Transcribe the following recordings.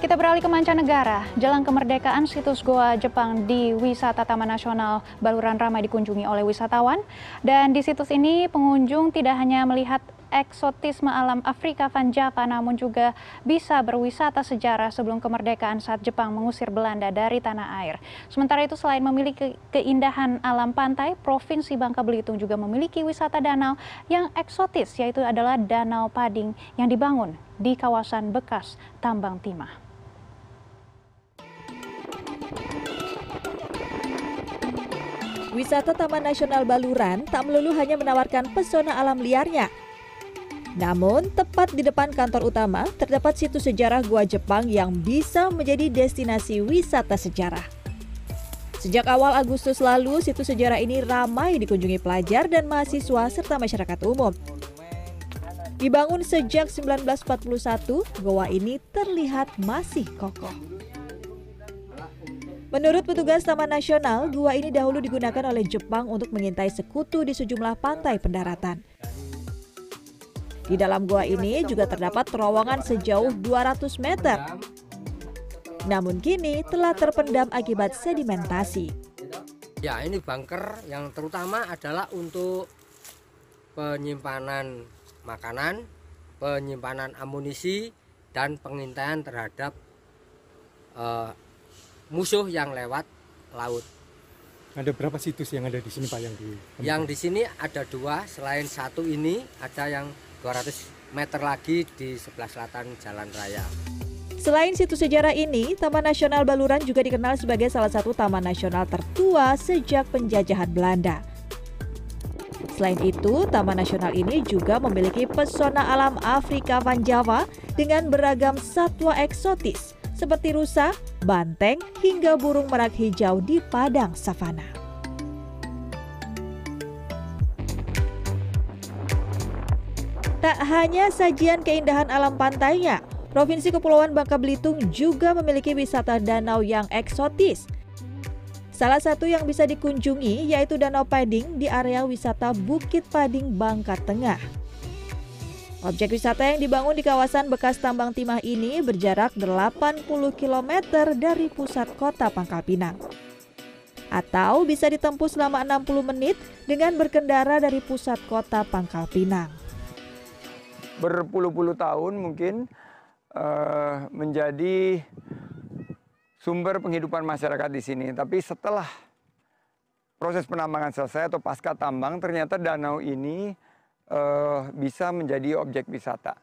Kita beralih ke mancanegara. Jalan kemerdekaan situs Goa Jepang di Wisata Taman Nasional Baluran ramai dikunjungi oleh wisatawan. Dan di situs ini pengunjung tidak hanya melihat eksotisme alam Afrika Van Java namun juga bisa berwisata sejarah sebelum kemerdekaan saat Jepang mengusir Belanda dari tanah air. Sementara itu selain memiliki keindahan alam pantai, Provinsi Bangka Belitung juga memiliki wisata danau yang eksotis yaitu adalah Danau Pading yang dibangun di kawasan bekas tambang timah. Wisata Taman Nasional Baluran tak melulu hanya menawarkan pesona alam liarnya, namun, tepat di depan kantor utama terdapat situs sejarah Gua Jepang yang bisa menjadi destinasi wisata sejarah. Sejak awal Agustus lalu, situs sejarah ini ramai dikunjungi pelajar dan mahasiswa serta masyarakat umum. Dibangun sejak 1941, goa ini terlihat masih kokoh. Menurut petugas Taman Nasional, gua ini dahulu digunakan oleh Jepang untuk mengintai sekutu di sejumlah pantai pendaratan. Di dalam gua ini juga terdapat terowongan sejauh 200 meter. Namun kini telah terpendam akibat sedimentasi. Ya, ini bunker yang terutama adalah untuk penyimpanan makanan, penyimpanan amunisi, dan pengintaian terhadap uh, musuh yang lewat laut. Ada berapa situs yang ada di sini Pak yang di? Yang di sini ada dua, selain satu ini ada yang 200 meter lagi di sebelah selatan jalan raya. Selain situs sejarah ini, Taman Nasional Baluran juga dikenal sebagai salah satu taman nasional tertua sejak penjajahan Belanda. Selain itu, Taman Nasional ini juga memiliki pesona alam Afrika Van Java dengan beragam satwa eksotis seperti rusa, banteng, hingga burung merak hijau di padang savana. Tak hanya sajian keindahan alam pantainya, Provinsi Kepulauan Bangka Belitung juga memiliki wisata danau yang eksotis. Salah satu yang bisa dikunjungi yaitu Danau Pading di area wisata Bukit Pading Bangka Tengah. Objek wisata yang dibangun di kawasan bekas tambang timah ini berjarak 80 km dari pusat kota Pangkal Pinang. Atau bisa ditempuh selama 60 menit dengan berkendara dari pusat kota Pangkal Pinang berpuluh-puluh tahun mungkin uh, menjadi sumber penghidupan masyarakat di sini. Tapi setelah proses penambangan selesai atau pasca tambang, ternyata danau ini uh, bisa menjadi objek wisata.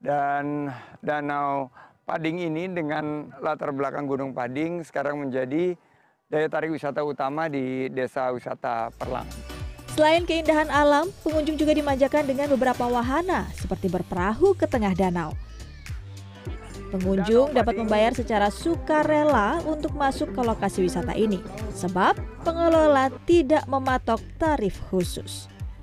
Dan danau Pading ini dengan latar belakang Gunung Pading sekarang menjadi daya tarik wisata utama di desa wisata Perlang. Selain keindahan alam, pengunjung juga dimanjakan dengan beberapa wahana seperti berperahu ke tengah danau. Pengunjung dapat membayar secara sukarela untuk masuk ke lokasi wisata ini, sebab pengelola tidak mematok tarif khusus.